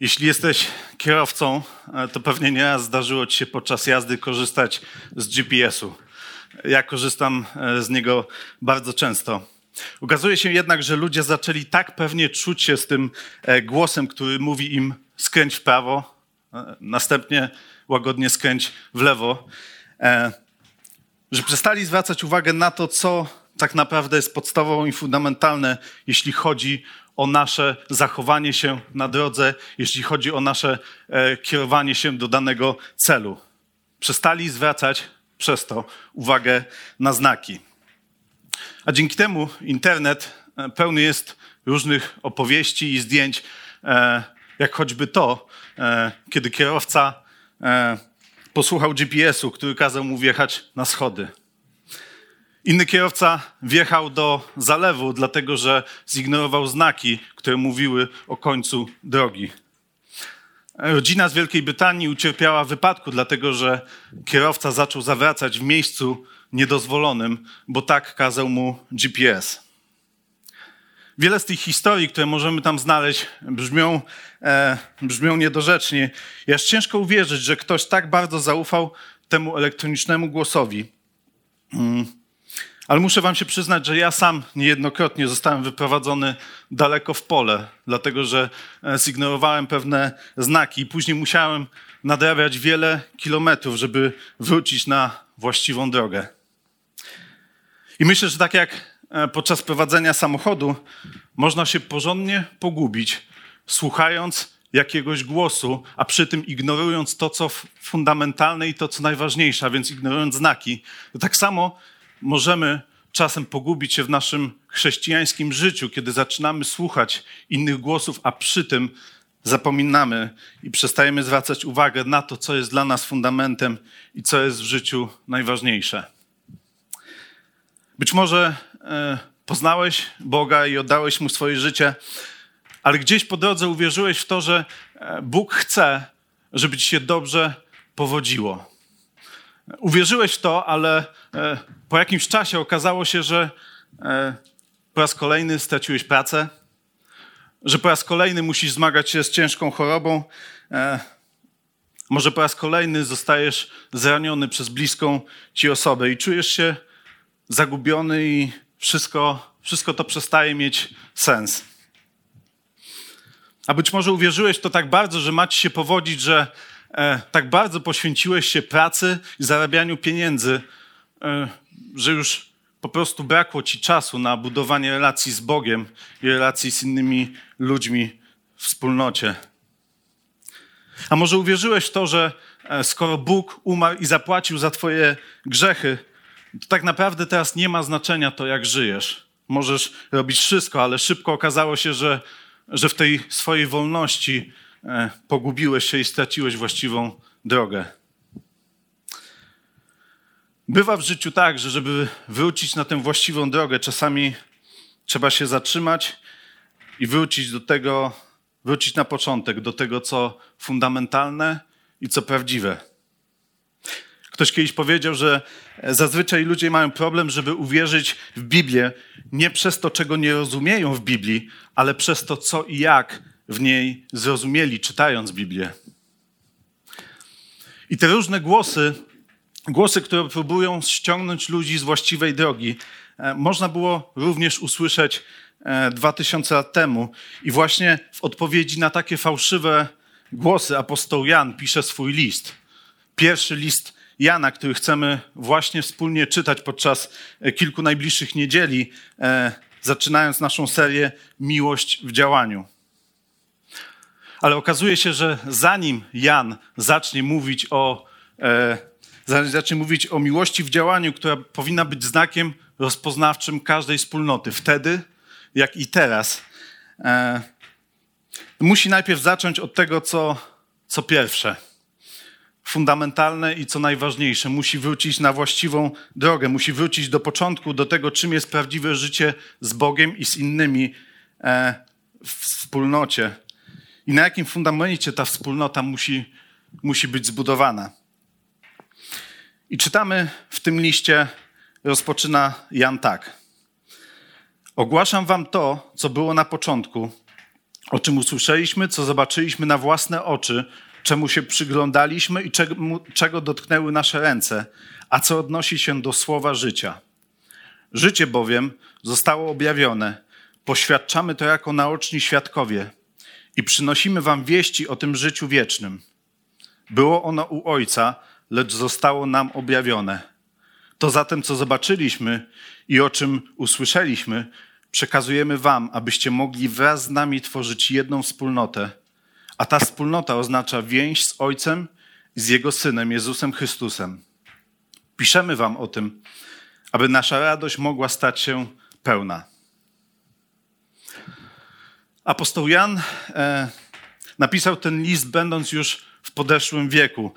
Jeśli jesteś kierowcą, e, to pewnie nieraz zdarzyło ci się podczas jazdy korzystać z GPS-u. Ja korzystam e, z niego bardzo często. Okazuje się jednak, że ludzie zaczęli tak pewnie czuć się z tym e, głosem, który mówi im skręć w prawo, następnie łagodnie skręć w lewo, że przestali zwracać uwagę na to, co tak naprawdę jest podstawowe i fundamentalne, jeśli chodzi o nasze zachowanie się na drodze, jeśli chodzi o nasze e, kierowanie się do danego celu. Przestali zwracać przez to uwagę na znaki. A dzięki temu internet e, pełny jest różnych opowieści i zdjęć, e, jak choćby to, kiedy kierowca posłuchał GPS-u, który kazał mu wjechać na schody. Inny kierowca wjechał do zalewu, dlatego że zignorował znaki, które mówiły o końcu drogi. Rodzina z Wielkiej Brytanii ucierpiała wypadku, dlatego że kierowca zaczął zawracać w miejscu niedozwolonym, bo tak kazał mu GPS. Wiele z tych historii, które możemy tam znaleźć, brzmią, e, brzmią niedorzecznie. Jest ciężko uwierzyć, że ktoś tak bardzo zaufał temu elektronicznemu głosowi. Mm ale muszę wam się przyznać, że ja sam niejednokrotnie zostałem wyprowadzony daleko w pole, dlatego że e, zignorowałem pewne znaki i później musiałem nadrabiać wiele kilometrów, żeby wrócić na właściwą drogę. I myślę, że tak jak e, podczas prowadzenia samochodu można się porządnie pogubić, słuchając jakiegoś głosu, a przy tym ignorując to, co fundamentalne i to, co najważniejsze, a więc ignorując znaki. To tak samo możemy czasem pogubić się w naszym chrześcijańskim życiu, kiedy zaczynamy słuchać innych głosów, a przy tym zapominamy i przestajemy zwracać uwagę na to, co jest dla nas fundamentem i co jest w życiu najważniejsze. Być może e, poznałeś Boga i oddałeś mu swoje życie, ale gdzieś po drodze uwierzyłeś w to, że e, Bóg chce, żeby ci się dobrze powodziło. Uwierzyłeś w to, ale e, po jakimś czasie okazało się, że e, po raz kolejny straciłeś pracę, że po raz kolejny musisz zmagać się z ciężką chorobą, e, może po raz kolejny zostajesz zraniony przez bliską ci osobę i czujesz się zagubiony i wszystko, wszystko to przestaje mieć sens. A być może uwierzyłeś to tak bardzo, że macie się powodzić, że e, tak bardzo poświęciłeś się pracy i zarabianiu pieniędzy, że już po prostu brakło ci czasu na budowanie relacji z Bogiem i relacji z innymi ludźmi w wspólnocie. A może uwierzyłeś w to, że e, skoro Bóg umarł i zapłacił za Twoje grzechy, to tak naprawdę teraz nie ma znaczenia to, jak żyjesz. Możesz robić wszystko, ale szybko okazało się, że, że w tej swojej wolności E, pogubiłeś się i straciłeś właściwą drogę. Bywa w życiu tak, że żeby wrócić na tę właściwą drogę, czasami trzeba się zatrzymać i wrócić do tego, wrócić na początek, do tego, co fundamentalne i co prawdziwe. Ktoś kiedyś powiedział, że zazwyczaj ludzie mają problem, żeby uwierzyć w Biblię nie przez to, czego nie rozumieją w Biblii, ale przez to, co i jak w niej zrozumieli, czytając Biblię. I te różne głosy, głosy, które próbują ściągnąć ludzi z właściwej drogi, e, można było również usłyszeć e, dwa tysiące lat temu. I właśnie w odpowiedzi na takie fałszywe głosy apostoł Jan pisze swój list. Pierwszy list Jana, który chcemy właśnie wspólnie czytać podczas e, kilku najbliższych niedzieli, zaczynając naszą serię Miłość w działaniu. Ale okazuje się, że zanim Jan zacznie mówić o, e, zacznie mówić o miłości w działaniu, która powinna być znakiem rozpoznawczym każdej wspólnoty. Wtedy, jak i teraz. E, musi najpierw zacząć od tego, co, co pierwsze fundamentalne i co najważniejsze. Musi wrócić na właściwą drogę, musi wrócić do początku, do tego, czym jest prawdziwe życie z Bogiem i z innymi e, w wspólnocie. I na jakim fundamencie ta wspólnota musi, musi być zbudowana. I czytamy w tym liście, rozpoczyna Jan tak. Ogłaszam wam to, co było na początku, o czym usłyszeliśmy, co zobaczyliśmy na własne oczy, czemu się przyglądaliśmy i czego, dotknęły nasze ręce, a co odnosi się do słowa życia. Życie bowiem zostało objawione. Poświadczamy to jako naoczni świadkowie i przynosimy wam wieści o tym życiu wiecznym. Było ono u Ojca, lecz zostało nam objawione. To zatem, co zobaczyliśmy i o czym usłyszeliśmy, przekazujemy wam, abyście mogli wraz z nami tworzyć jedną wspólnotę – a ta wspólnota oznacza więź z Ojcem i z Jego Synem, Jezusem Chrystusem. Piszemy Wam o tym, aby nasza radość mogła stać się pełna. Apostoł Jan e, napisał ten list, będąc już w podeszłym wieku.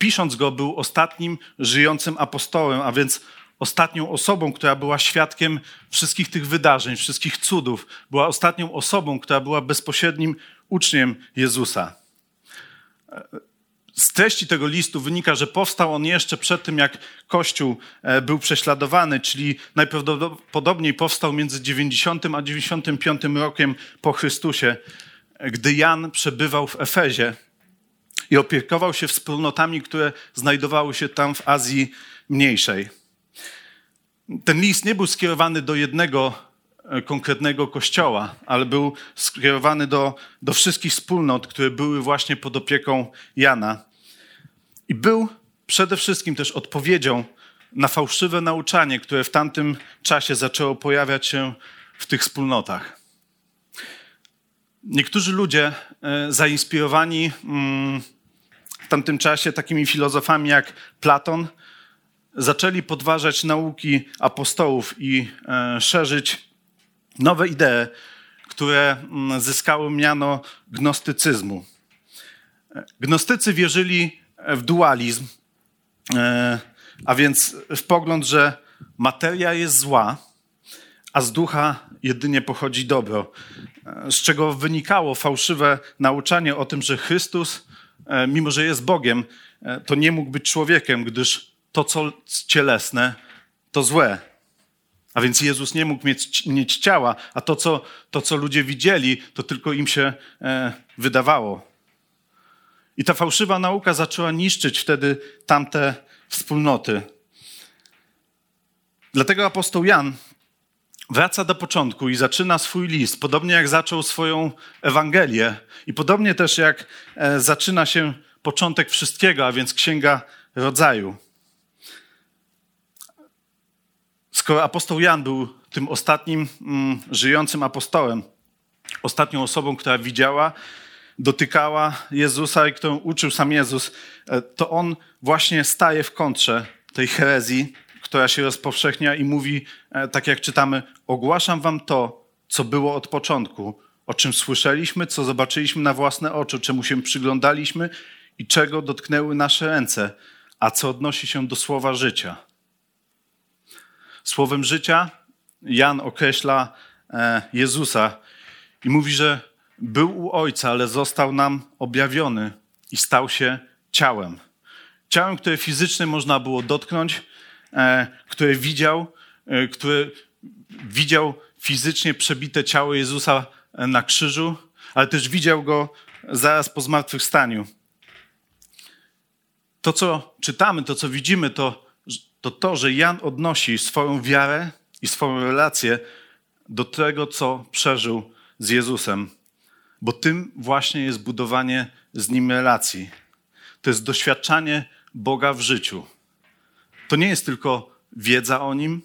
Pisząc go, był ostatnim żyjącym apostołem, a więc ostatnią osobą, która była świadkiem wszystkich tych wydarzeń, wszystkich cudów. Była ostatnią osobą, która była bezpośrednim uczniem Jezusa. Z treści tego listu wynika, że powstał on jeszcze przed tym, jak Kościół e, był prześladowany, czyli najprawdopodobniej powstał między 90 a 95 rokiem po Chrystusie, gdy Jan przebywał w Efezie i opiekował się wspólnotami, które znajdowały się tam w Azji Mniejszej. Ten list nie był skierowany do jednego E, konkretnego kościoła, ale był skierowany do, do wszystkich wspólnot, które były właśnie pod opieką Jana. I był przede wszystkim też odpowiedzią na fałszywe nauczanie, które w tamtym czasie zaczęło pojawiać się w tych wspólnotach. Niektórzy ludzie e, zainspirowani mm, w tamtym czasie takimi filozofami jak Platon, zaczęli podważać nauki apostołów i e, szerzyć nowe idee, które mm, zyskały miano gnostycyzmu. Gnostycy wierzyli w dualizm, e, a więc w pogląd, że materia jest zła, a z ducha jedynie pochodzi dobro, e, z czego wynikało fałszywe nauczanie o tym, że Chrystus, e, mimo że jest Bogiem, to nie mógł być człowiekiem, gdyż to, co cielesne, to złe. A więc Jezus nie mógł mieć, mieć ciała, a to co, to, co ludzie widzieli, to tylko im się e, wydawało. I ta fałszywa nauka zaczęła niszczyć wtedy tamte wspólnoty. Dlatego apostoł Jan wraca do początku i zaczyna swój list, podobnie jak zaczął swoją Ewangelię i podobnie też jak e, zaczyna się początek wszystkiego, a więc Księga Rodzaju. Skoro apostoł Jan był tym ostatnim mm, żyjącym apostołem, ostatnią osobą, która widziała, dotykała Jezusa i którą uczył sam Jezus, e, to on właśnie staje w kontrze tej herezji, która się rozpowszechnia i mówi, e, tak jak czytamy, ogłaszam wam to, co było od początku, o czym słyszeliśmy, co zobaczyliśmy na własne oczy, czemu się przyglądaliśmy i czego dotknęły nasze ręce, a co odnosi się do słowa życia. Słowem życia Jan określa e, Jezusa i mówi, że był u Ojca, ale został nam objawiony i stał się ciałem. Ciałem, które fizycznie można było dotknąć, e, które widział, e, które widział fizycznie przebite ciało Jezusa na krzyżu, ale też widział go zaraz po zmartwychwstaniu. To, co czytamy, to, co widzimy, to to to, że Jan odnosi swoją wiarę i swoją relację do tego, co przeżył z Jezusem, bo tym właśnie jest budowanie z nim relacji. To jest doświadczanie Boga w życiu. To nie jest tylko wiedza o nim,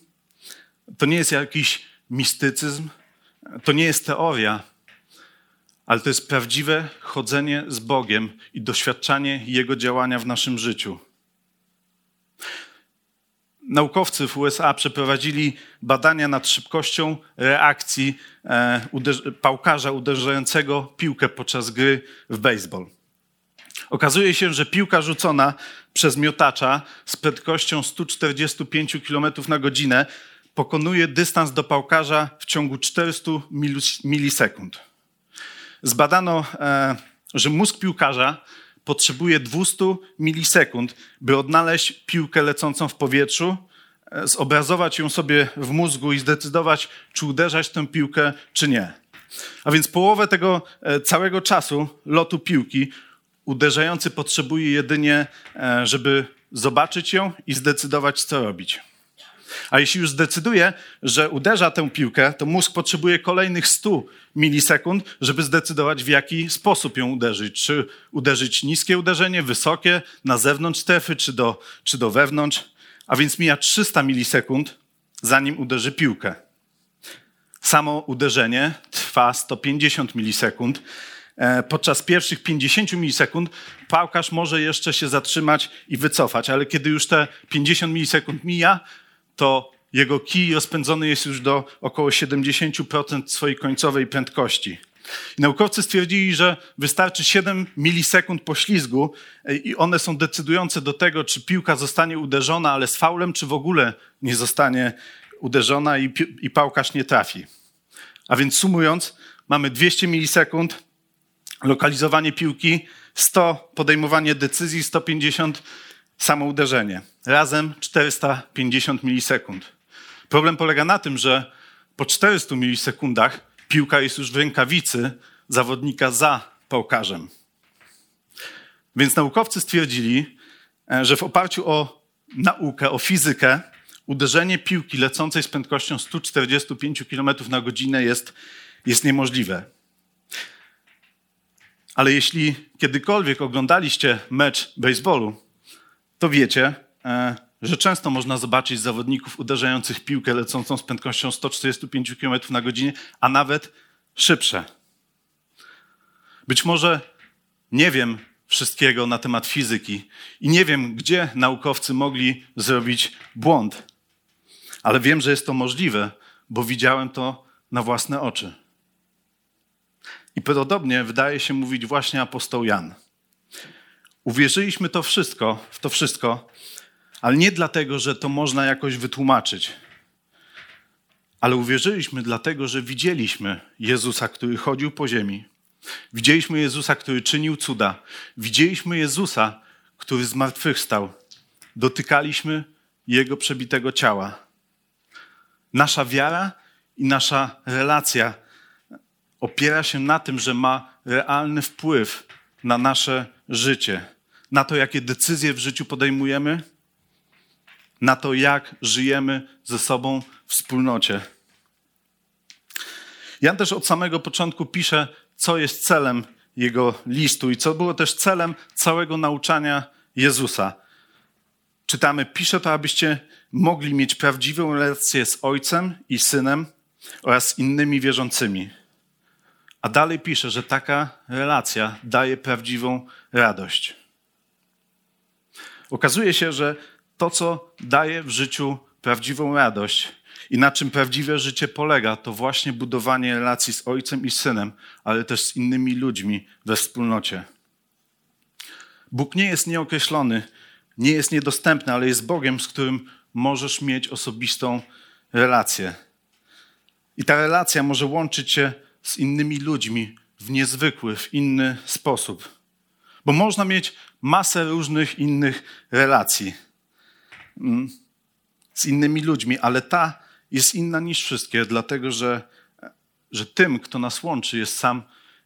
to nie jest jakiś mistycyzm, to nie jest teoria, ale to jest prawdziwe chodzenie z Bogiem i doświadczanie Jego działania w naszym życiu. naukowcy w USA przeprowadzili badania nad szybkością reakcji e, pałkarza uderzającego piłkę podczas gry w baseball. Okazuje się, że piłka rzucona przez miotacza z prędkością 145 km na godzinę pokonuje dystans do pałkarza w ciągu 400 milis- milisekund. Zbadano, e, że mózg piłkarza potrzebuje 200 milisekund, by odnaleźć piłkę lecącą w powietrzu, e, zobrazować ją sobie w mózgu i zdecydować, czy uderzać tę piłkę, czy nie. A więc połowę tego e, całego czasu lotu piłki uderzający potrzebuje jedynie, żeby zobaczyć ją i zdecydować, co robić. A jeśli już zdecyduje, że uderza tę piłkę, to mózg potrzebuje kolejnych 100 milisekund, żeby zdecydować, w jaki sposób ją uderzyć. Czy uderzyć niskie uderzenie, wysokie, na zewnątrz strefy, czy do, czy do wewnątrz. A więc mija 300 milisekund, zanim uderzy piłkę. Samo uderzenie trwa 150 milisekund. E, Podczas pierwszych 50 milisekund pałkarz może jeszcze się zatrzymać i wycofać, ale kiedy już te 50 milisekund mija, to jego kij rozpędzony jest już do około 70% swojej końcowej prędkości. I naukowcy stwierdzili, że wystarczy 7 milisekund poślizgu e, i one są decydujące do tego, czy piłka zostanie uderzona, ale z faulem, czy w ogóle nie zostanie uderzona i, i pałkarz nie trafi. A więc sumując, mamy 200 milisekund, lokalizowanie piłki, 100 podejmowanie decyzji, 150 samo uderzenie. Razem 450 milisekund. Problem polega na tym, że po 400 milisekundach piłka jest już w rękawicy zawodnika za pałkarzem. Więc naukowcy stwierdzili, e, że w oparciu o naukę, o fizykę, uderzenie piłki lecącej z prędkością 145 km na godzinę jest, jest niemożliwe. Ale jeśli kiedykolwiek oglądaliście mecz baseballu, to wiecie, e, że często można zobaczyć zawodników uderzających piłkę lecącą z prędkością 145 km na godzinę, a nawet szybsze. Być może nie wiem wszystkiego na temat fizyki i nie wiem, gdzie naukowcy mogli zrobić błąd, ale wiem, że jest to możliwe, bo widziałem to na własne oczy. I podobnie wydaje się mówić właśnie apostoł Jan. Uwierzyliśmy to wszystko, w to wszystko, ale nie dlatego, że to można jakoś wytłumaczyć. Ale uwierzyliśmy dlatego, że widzieliśmy Jezusa, który chodził po ziemi. Widzieliśmy Jezusa, który czynił cuda. Widzieliśmy Jezusa, który zmartwychwstał. Dotykaliśmy Jego przebitego ciała. Nasza wiara i nasza relacja opiera się na tym, że ma realny wpływ na nasze życie, na to, jakie decyzje w życiu podejmujemy, na to, jak żyjemy ze sobą w wspólnocie. Jan też od samego początku pisze, co jest celem jego listu i co było też celem całego nauczania Jezusa. Czytamy, pisze to, abyście mogli mieć prawdziwą relację z Ojcem i Synem oraz innymi wierzącymi. A dalej pisze, że taka relacja daje prawdziwą radość. Okazuje się, że to, co daje w życiu prawdziwą radość i na czym prawdziwe życie polega, to właśnie budowanie relacji z Ojcem i Synem, ale też z innymi ludźmi we wspólnocie. Bóg nie jest nieokreślony, nie jest niedostępny, ale jest Bogiem, z którym możesz mieć osobistą relację. I ta relacja może łączyć cię z innymi ludźmi w niezwykły, w inny sposób. Bo można mieć masę różnych innych relacji mm, z innymi ludźmi, ale ta jest inna niż wszystkie, dlatego że, że tym, kto nas łączy, jest sam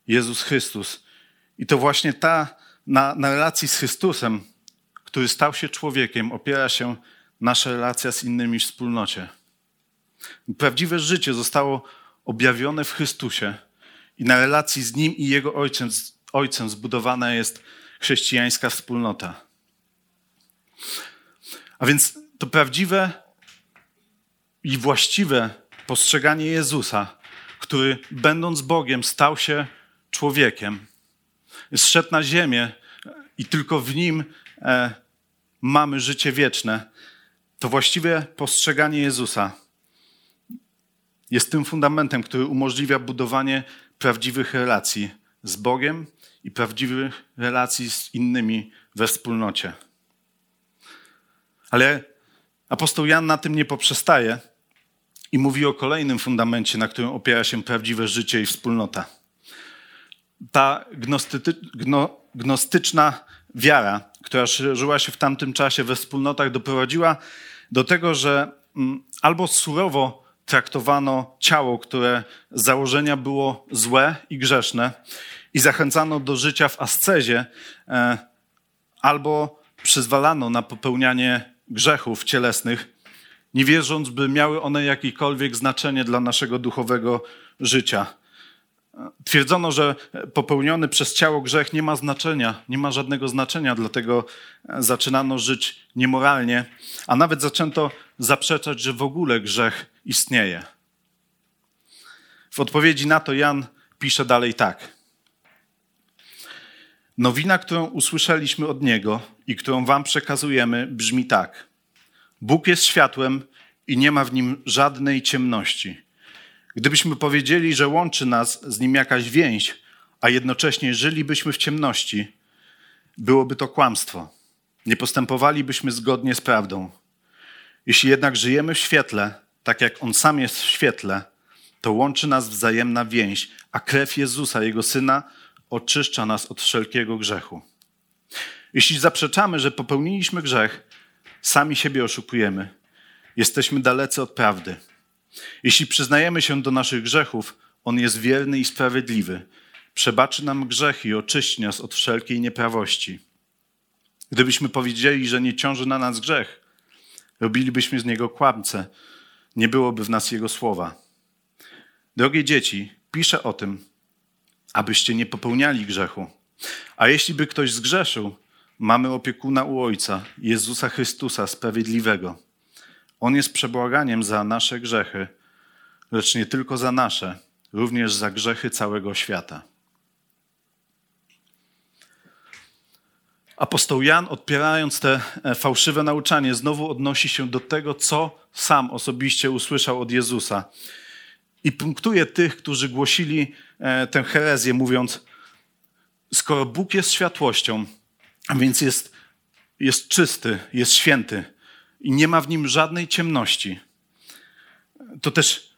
Jezus Chrystus. I to właśnie ta, na, na relacji z Chrystusem, który stał się człowiekiem, opiera się nasza relacja z innymi w wspólnocie. Prawdziwe życie zostało objawione w Chrystusie i na relacji z Nim i Jego Ojcem, Ojcem zbudowana jest chrześcijańska wspólnota. A więc to prawdziwe i właściwe postrzeganie Jezusa, który będąc Bogiem stał się człowiekiem, zszedł na ziemię i tylko w Nim e, mamy życie wieczne. To właściwe postrzeganie Jezusa jest tym fundamentem, który umożliwia budowanie prawdziwych relacji z Bogiem i prawdziwych relacji z innymi we wspólnocie. Ale apostoł Jan na tym nie poprzestaje i mówi o kolejnym fundamencie, na którym opiera się prawdziwe życie i wspólnota. Ta gno, gnostyczna wiara, która szerzyła się w tamtym czasie we wspólnotach, doprowadziła do tego, że mm, albo surowo traktowano ciało, które z założenia było złe i grzeszne, i zachęcano do życia w ascezie, e, albo przyzwalano na popełnianie grzechów cielesnych, nie wierząc, by miały one jakiekolwiek znaczenie dla naszego duchowego życia. Twierdzono, że popełniony przez ciało grzech nie ma znaczenia, nie ma żadnego znaczenia, dlatego zaczynano żyć niemoralnie, a nawet zaczęto zaprzeczać, że w ogóle grzech istnieje. W odpowiedzi na to Jan pisze dalej tak. Nowina, którą usłyszeliśmy od Niego i którą Wam przekazujemy, brzmi tak. Bóg jest światłem i nie ma w nim żadnej ciemności. Gdybyśmy powiedzieli, że łączy nas z nim jakaś więź, a jednocześnie żylibyśmy w ciemności, byłoby to kłamstwo. Nie postępowalibyśmy zgodnie z prawdą. Jeśli jednak żyjemy w świetle, tak jak on sam jest w świetle, to łączy nas wzajemna więź, a krew Jezusa, jego syna, oczyszcza nas od wszelkiego grzechu. Jeśli zaprzeczamy, że popełniliśmy grzech, sami siebie oszukujemy. Jesteśmy dalecy od prawdy. Jeśli przyznajemy się do naszych grzechów, On jest wierny i sprawiedliwy. Przebaczy nam grzechy i oczyści nas od wszelkiej nieprawości. Gdybyśmy powiedzieli, że nie ciąży na nas grzech, robilibyśmy z niego kłamcę, nie byłoby w nas jego słowa. Drogie dzieci, piszę o tym, abyście nie popełniali grzechu. A jeśli by ktoś zgrzeszył, mamy opiekuna u Ojca, Jezusa Chrystusa Sprawiedliwego. On jest przebłaganiem za nasze grzechy, lecz nie tylko za nasze, również za grzechy całego świata. Apostoł Jan, odpierając te e, fałszywe nauczanie, znowu odnosi się do tego, co sam osobiście usłyszał od Jezusa. I punktuje tych, którzy głosili e, tę herezję, mówiąc: Skoro Bóg jest światłością, a więc jest, jest czysty, jest święty i nie ma w nim żadnej ciemności, to też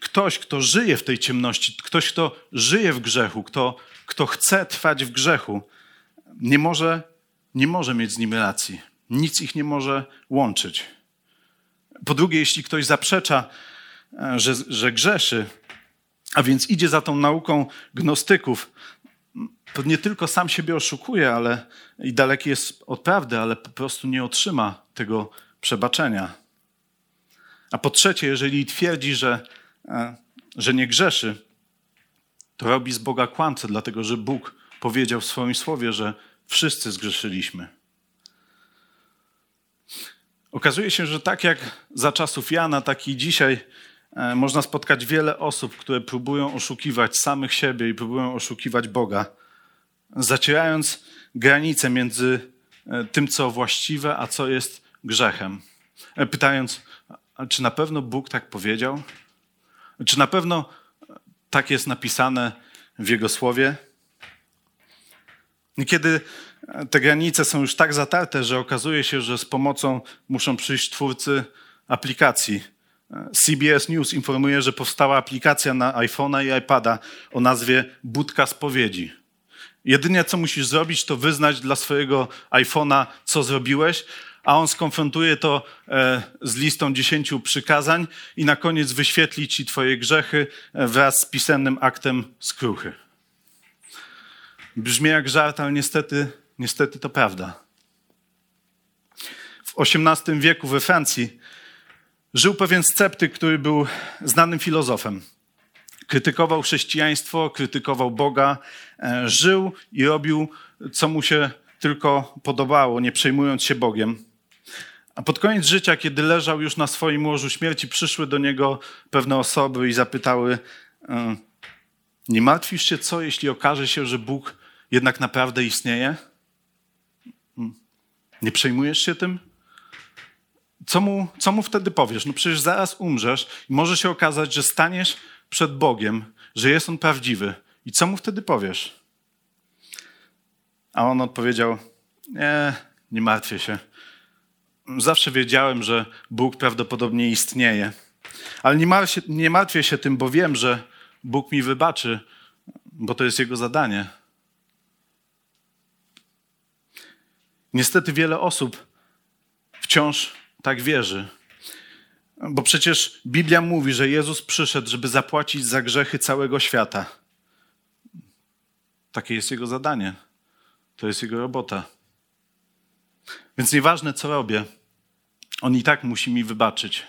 ktoś, kto żyje w tej ciemności, ktoś, kto żyje w grzechu, kto, kto chce trwać w grzechu, nie może, nie może mieć z nim relacji. Nic ich nie może łączyć. Po drugie, jeśli ktoś zaprzecza, że, że grzeszy, a więc idzie za tą nauką gnostyków, to nie tylko sam siebie oszukuje, ale i daleki jest od prawdy, ale po prostu nie otrzyma tego przebaczenia. A po trzecie, jeżeli twierdzi, że, e, że nie grzeszy, to robi z Boga kłamcę, dlatego że Bóg powiedział w swoim słowie, że wszyscy zgrzeszyliśmy. Okazuje się, że tak jak za czasów Jana, tak i dzisiaj można spotkać wiele osób, które próbują oszukiwać samych siebie i próbują oszukiwać Boga zacierając granice między e, tym, co właściwe, a co jest grzechem. E, pytając, czy na pewno Bóg tak powiedział? Czy na pewno tak jest napisane w Jego słowie? Kiedy te granice są już tak zatarte, że okazuje się, że z pomocą muszą przyjść twórcy aplikacji. CBS News informuje, że powstała aplikacja na iPhone'a i iPada o nazwie Budka Spowiedzi. Jedynie co musisz zrobić, to wyznać dla swojego iPhone'a, co zrobiłeś, a on skonfrontuje to e, z listą dziesięciu przykazań i na koniec wyświetli ci twoje grzechy e, wraz z pisemnym aktem skruchy. Brzmi jak żart, ale niestety, niestety to prawda. W XVIII wieku we Francji żył pewien sceptyk, który był znanym filozofem. Krytykował chrześcijaństwo, krytykował Boga, e, żył i robił, co mu się tylko podobało, nie przejmując się Bogiem. A pod koniec życia, kiedy leżał już na swoim łożu śmierci, przyszły do niego pewne osoby i zapytały: e, Nie martwisz się, co jeśli okaże się, że Bóg jednak naprawdę istnieje? Hmm. Nie przejmujesz się tym? Co mu, co mu wtedy powiesz? No przecież zaraz umrzesz i może się okazać, że staniesz przed Bogiem, że jest On prawdziwy. I co mu wtedy powiesz? A on odpowiedział: Nie, nie martwię się. Zawsze wiedziałem, że Bóg prawdopodobnie istnieje. Ale nie martwię, nie martwię się tym, bo wiem, że Bóg mi wybaczy, bo to jest Jego zadanie. Niestety wiele osób wciąż tak wierzy. Bo przecież Biblia mówi, że Jezus przyszedł, żeby zapłacić za grzechy całego świata. Takie jest Jego zadanie. To jest Jego robota. Więc nieważne, co robię, On i tak musi mi wybaczyć.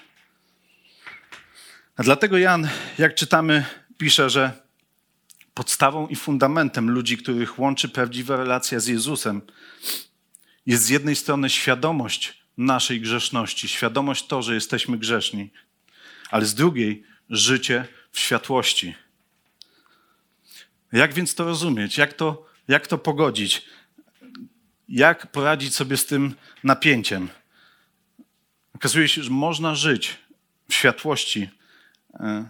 A dlatego Jan, jak czytamy, pisze, że podstawą i fundamentem ludzi, których łączy prawdziwa relacja z Jezusem, jest z jednej strony świadomość naszej grzeszności, świadomość to, że jesteśmy grzeszni, ale z drugiej życie w światłości. Jak więc to rozumieć? Jak to, jak to pogodzić? Jak poradzić sobie z tym napięciem? Okazuje się, że można żyć w światłości, e,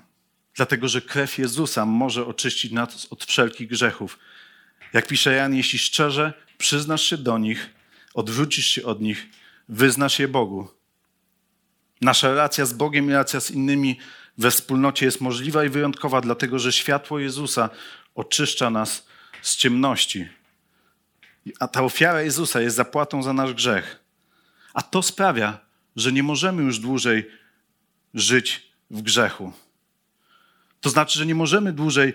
dlatego że krew Jezusa może oczyścić nas od wszelkich grzechów. Jak pisze Jan, jeśli szczerze przyznasz się do nich, odwrócisz się od nich, wyznasz je Bogu. Nasza relacja z Bogiem i relacja z innymi we wspólnocie jest możliwa i wyjątkowa, dlatego że światło Jezusa oczyszcza nas z ciemności. A ta ofiara Jezusa jest zapłatą za nasz grzech. A to sprawia, że nie możemy już dłużej żyć w grzechu. To znaczy, że nie możemy dłużej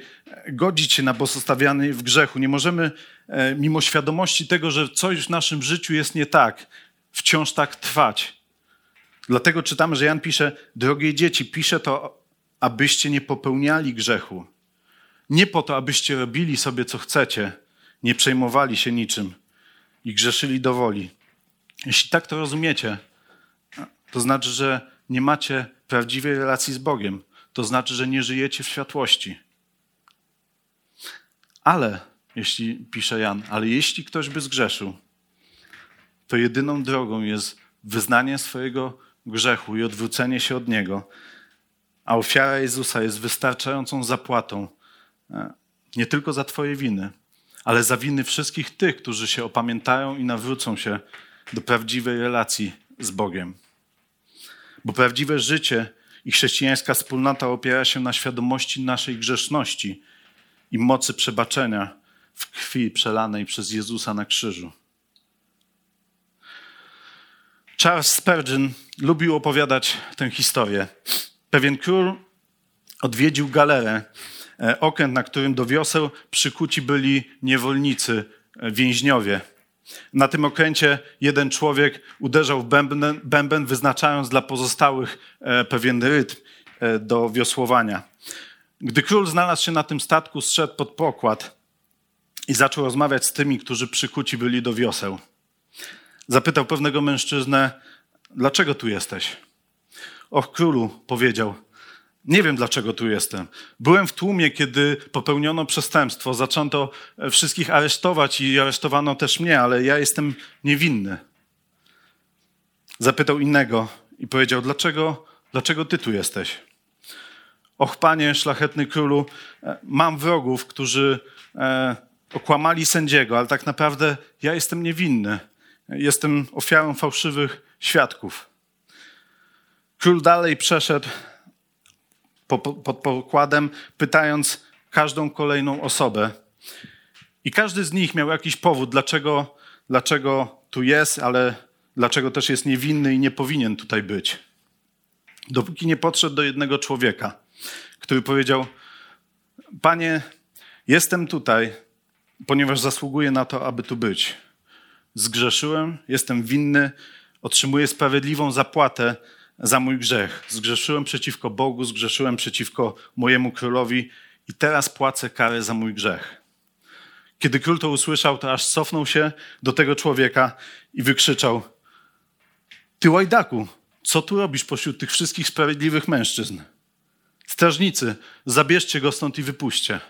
godzić się na pozostawiany w grzechu. Nie możemy, e, mimo świadomości tego, że coś w naszym życiu jest nie tak, wciąż tak trwać. Dlatego czytamy, że Jan pisze: Drogie dzieci, piszę to, abyście nie popełniali grzechu. Nie po to, abyście robili sobie co chcecie, nie przejmowali się niczym i grzeszyli do woli. Jeśli tak to rozumiecie, to znaczy, że nie macie prawdziwej relacji z Bogiem. To znaczy, że nie żyjecie w światłości. Ale, jeśli pisze Jan, ale jeśli ktoś by zgrzeszył, to jedyną drogą jest wyznanie swojego grzechu i odwrócenie się od niego. A ofiara Jezusa jest wystarczającą zapłatą e, nie tylko za Twoje winy, ale za winy wszystkich tych, którzy się opamiętają i nawrócą się do prawdziwej relacji z Bogiem. Bo prawdziwe życie i chrześcijańska wspólnota opiera się na świadomości naszej grzeszności i mocy przebaczenia w krwi przelanej przez Jezusa na krzyżu. Charles Spurgeon lubił opowiadać tę historię. Pewien król odwiedził galerę, e, okręt, na którym do wioseł przykuci byli niewolnicy, e, więźniowie. Na tym okręcie jeden człowiek uderzał w bęben, bęben wyznaczając dla pozostałych e, pewien rytm do wiosłowania. Gdy król znalazł się na tym statku, zszedł pod pokład i zaczął rozmawiać z tymi, którzy przykuci byli do wioseł zapytał pewnego mężczyznę, dlaczego tu jesteś? Och, królu, powiedział, nie wiem dlaczego tu jestem. Byłem w tłumie, kiedy popełniono przestępstwo. Zaczęto wszystkich aresztować i aresztowano też mnie, ale ja jestem niewinny. Zapytał innego i powiedział: Dlaczego, dlaczego ty tu jesteś? Och, panie, szlachetny królu, e, mam wrogów, którzy e, okłamali sędziego, ale tak naprawdę ja jestem niewinny. Jestem ofiarą fałszywych świadków. Król dalej przeszedł po, po, pod pokładem, pytając każdą kolejną osobę. I każdy z nich miał jakiś powód, dlaczego, dlaczego tu jest, ale dlaczego też jest niewinny i nie powinien tutaj być. Dopóki nie podszedł do jednego człowieka, który powiedział: Panie, jestem tutaj, ponieważ zasługuję na to, aby tu być zgrzeszyłem, jestem winny, otrzymuję sprawiedliwą zapłatę za mój grzech. Zgrzeszyłem przeciwko Bogu, zgrzeszyłem przeciwko mojemu królowi i teraz płacę karę za mój grzech. Kiedy król to usłyszał, to aż cofnął się do tego człowieka i wykrzyczał: Ty łajdaku, co tu robisz pośród tych wszystkich sprawiedliwych mężczyzn? Strażnicy, zabierzcie go stąd i wypuśćcie.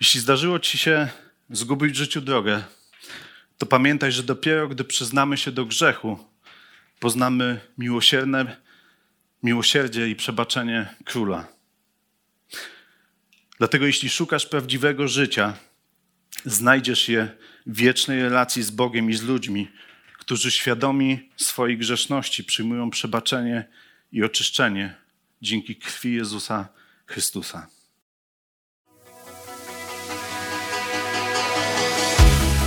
Jeśli zdarzyło ci się zgubić w życiu drogę, to pamiętaj, że dopiero gdy przyznamy się do grzechu, poznamy miłosierne, miłosierdzie i przebaczenie króla. Dlatego jeśli szukasz prawdziwego życia, znajdziesz je w wiecznej relacji z Bogiem i z ludźmi, którzy świadomi swojej grzeszności przyjmują przebaczenie i oczyszczenie dzięki krwi Jezusa Chrystusa.